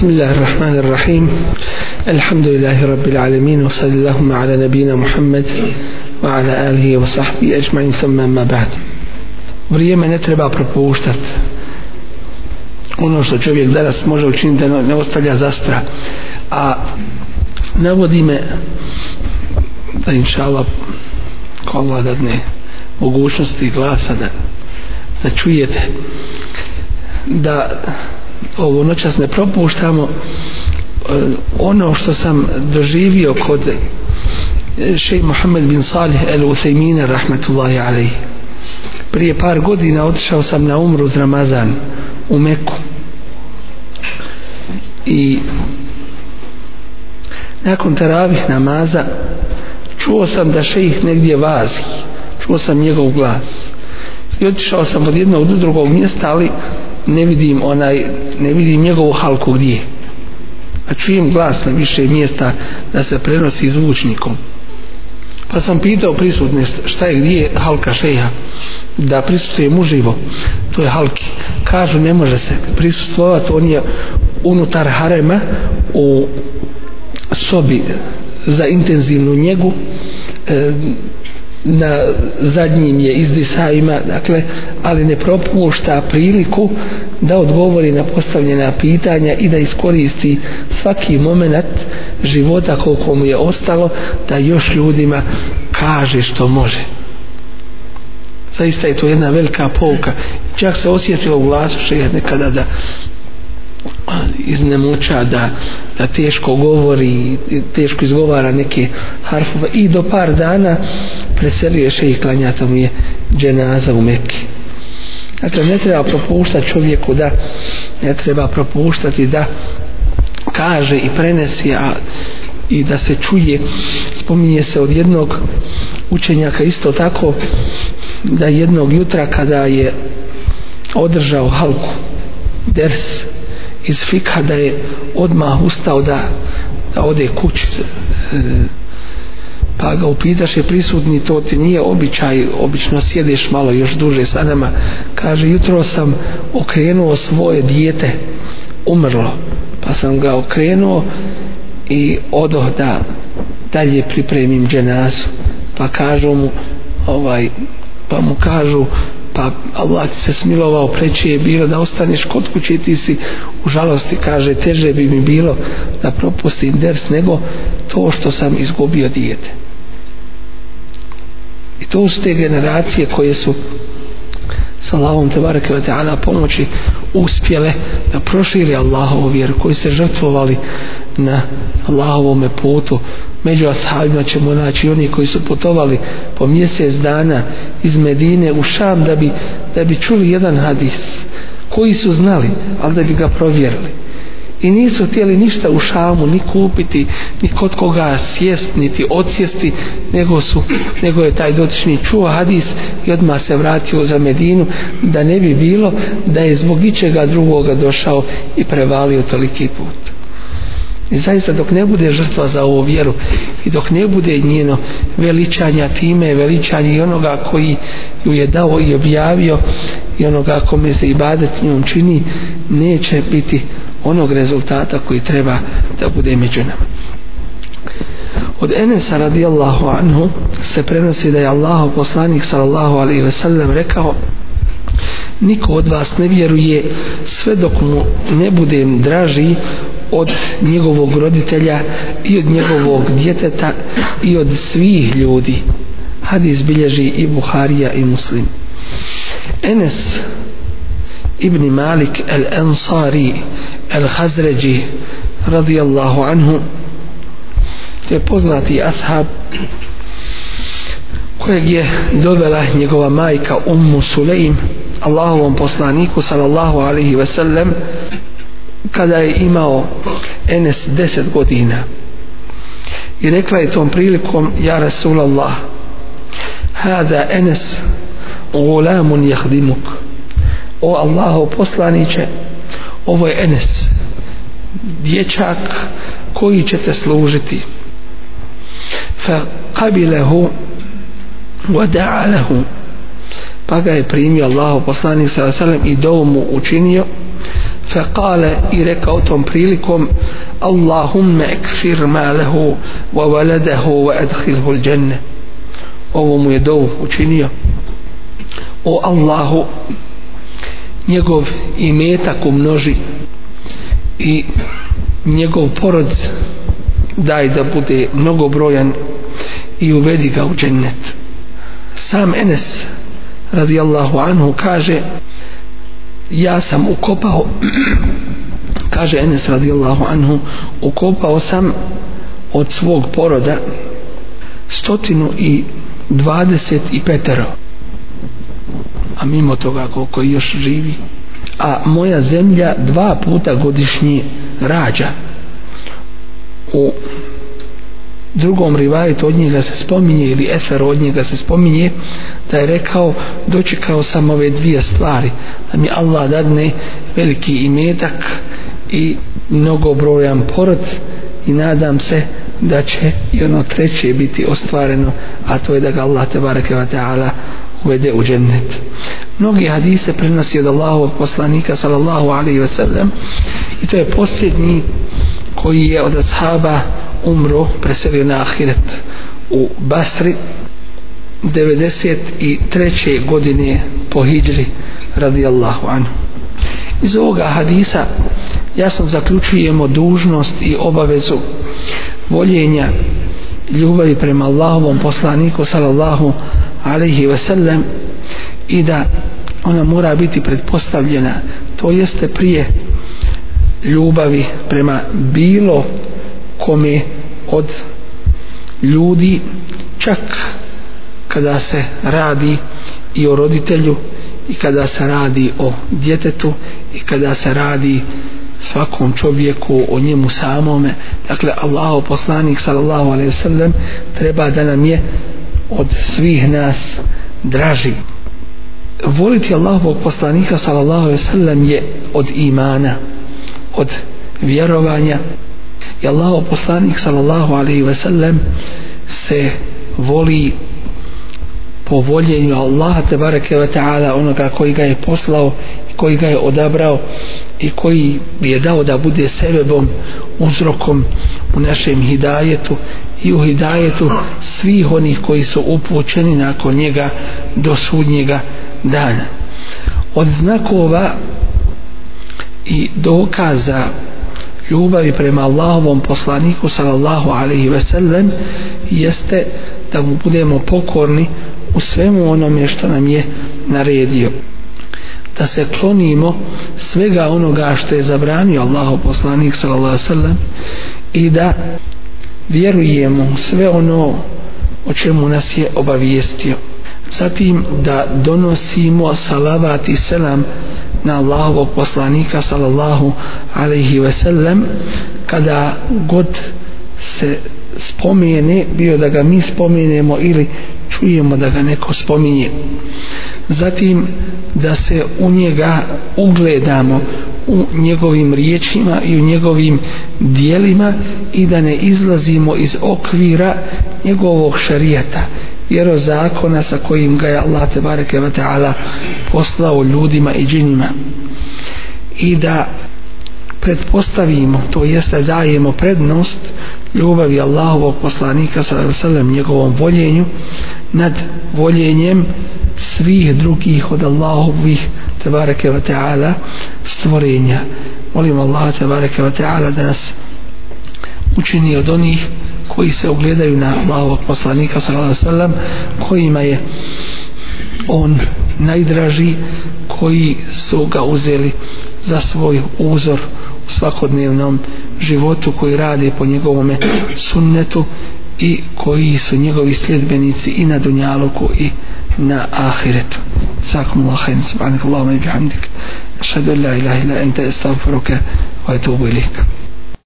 بسم الله الرحمن الرحيم الحمد لله رب العالمين وصلى اللهم على نبينا محمد وعلى آله وصحبه أجمعين ثم ما بعد vrijeme ne treba propuštati ono što čovjek danas može učiniti da ne ostavlja zastra a navodi me da inša Allah ko Allah dadne mogućnosti glasa da, da čujete da ovo noćas ne propuštamo e, ono što sam doživio kod e, šej Mohamed bin Salih el Uthejmina rahmetullahi alaihi prije par godina otišao sam na umru uz Ramazan u Meku. I nakon teravih namaza čuo sam da šejih negdje vazi čuo sam njegov glas. I otišao sam od jednog do drugog mjesta ali ne vidim onaj ne vidim njegovu halku gdje. A čujem glas na više mjesta da se prenosi zvučnikom. Pa sam pitao prisutne šta je gdje halka šeha da prisustuje muživo. To je halki. Kažu ne može se prisustovati on je unutar harema u sobi za intenzivnu njegu. E, na zadnjim je izdisajima dakle, ali ne propušta priliku da odgovori na postavljena pitanja i da iskoristi svaki moment života koliko mu je ostalo da još ljudima kaže što može. Zaista je to jedna velika pouka. Čak se osjetilo u glasu šeha nekada da iznemuča da, da teško govori teško izgovara neke harfove i do par dana preselio še i klanjata mu je dženaza u Mekke dakle ne treba propuštati čovjeku da ne treba propuštati da kaže i prenesi a i da se čuje. Spominje se od jednog učenjaka isto tako da jednog jutra kada je održao halku ders iz fika da je odmah ustao da, da ode kući e, pa ga upitaše prisutni to ti nije običaj obično sjedeš malo još duže sa nama. Kaže jutro sam okrenuo svoje dijete umrlo. Pa sam ga okrenuo i odoh da dalje pripremim dženazu. Pa kažu mu ovaj pa mu kažu pa Allah ti se smilovao preće je bilo da ostaneš kod kuće ti si u žalosti kaže teže bi mi bilo da propustim ders nego to što sam izgubio dijete i to su te generacije koje su sa Allahom te bareke ta'ala pomoći uspjele da proširi Allahovu vjeru koji se žrtvovali na Allahovome putu. Među ashabima ćemo naći oni koji su putovali po mjesec dana iz Medine u Šam da bi, da bi čuli jedan hadis. Koji su znali ali da bi ga provjerili i nisu htjeli ništa u Šamu ni kupiti ni kod koga sjest niti odsjesti nego su nego je taj dotični čuo hadis i odmah se vratio za Medinu da ne bi bilo da je zbog ičega drugoga došao i prevalio toliki put. I zaista dok ne bude žrtva za ovu vjeru i dok ne bude njeno veličanja time, veličanje i onoga koji ju je dao i objavio i onoga kome se i badet njom čini, neće biti onog rezultata koji treba da bude među nama. Od Enesa radijallahu anhu se prenosi da je Allahov poslanik sallallahu alaihi ve sellem rekao niko od vas ne vjeruje sve dok mu ne budem draži od njegovog roditelja i od njegovog djeteta i od svih ljudi hadis bilježi i Buharija i Muslim Enes ibn Malik al-Ansari al-Hazređi radijallahu anhu je poznati ashab kojeg je dovela njegova majka Ummu Sulejm Allahovom poslaniku sallallahu alaihi ve sellem kada je imao Enes 10 godina. I rekla je tom prilikom ja Rasulallah hada Enes gulamun jahdimuk. O Allahov poslaniće ovo je Enes dječak koji će te služiti fa qabilahu wa da'a lahu pa ga je primio Allahov poslanik sallallahu alejhi ve sellem i dovu mu učinio فقال i rekao tom prilikom Allahumma ekfir ma lehu wa waladahu wa adkhilhu l'đenne ovo mu je dovu učinio o Allahu njegov imetak umnoži i njegov porod daj da bude mnogobrojan i uvedi ga u džennet. Sam Enes radijallahu anhu kaže ja sam ukopao kaže Enes radijallahu anhu ukopao sam od svog poroda stotinu i dvadeset i petero a mimo toga koliko još živi a moja zemlja dva puta godišnji rađa. U drugom rivajetu od njega se spominje ili eser od njega se spominje da je rekao dočekao sam ove dvije stvari da mi Allah dadne veliki imetak i mnogobrojan porod i nadam se da će i ono treće biti ostvareno a to je da ga Allah te bareke ta'ala uvede u džennet mnogi hadise prenosi od Allahovog poslanika sallallahu alaihi wa sellem i to je posljednji koji je od ashaba umro, preselio na ahiret u Basri 93. godine po hijri radijallahu anhu iz ovoga hadisa jasno zaključujemo dužnost i obavezu voljenja ljubavi prema Allahovom poslaniku sallallahu alaihi ve sellem i da ona mora biti pretpostavljena to jeste prije ljubavi prema bilo kome od ljudi čak kada se radi i o roditelju i kada se radi o djetetu i kada se radi svakom čovjeku o njemu samome. Dakle Allahu poslanik sallallahu alaihi sallam treba da nam je od svih nas draži. Voliti Allahovog poslanika sallallahu alaihi sallam je od imana od vjerovanja. I Allahov poslanik sallallahu alejhi ve sellem se voli po voljenju Allaha te bareke ve ta'ala onoga koji ga je poslao koji ga je odabrao i koji je dao da bude sebebom uzrokom u našem hidajetu i u hidajetu svih onih koji su upućeni nakon njega do sudnjega dana. Od znakova i dokaza ljubavi prema Allahovom poslaniku sallallahu alaihi ve sellem jeste da mu budemo pokorni u svemu onome što nam je naredio da se klonimo svega onoga što je zabranio Allahu poslanik sallallahu alejhi ve sellem i da vjerujemo sve ono o čemu nas je obavijestio. Zatim da donosimo salavat i selam na Allahovog poslanika sallallahu alaihi ve sellem kada god se spomene bio da ga mi spomenemo ili čujemo da ga neko spominje. Zatim da se u njega ugledamo u njegovim riječima i u njegovim dijelima i da ne izlazimo iz okvira njegovog šarijata vjerozakona sa kojim ga je Allah te bareke ve taala poslao ljudima i džinima. I da pretpostavimo to jeste dajemo prednost ljubavi Allahovog poslanika sallallahu alejhi ve njegovom voljenju nad voljenjem svih drugih od Allahovih tebareke ve taala stvorenja. Molim Allah tebareke ve taala da nas učini od onih koji se ogledaju na Allahovog poslanika sallallahu alejhi ve sellem kojima je on najdraži koji su ga uzeli za svoj uzor svakodnevnom životu koji rade po njegovom sunnetu i koji su njegovi sljedbenici i na dunjaluku i na ahiretu sakum Allah khairan subhanak Allahumma bihamdik ashhadu an la ilaha illa anta astaghfiruka wa etubu ilika.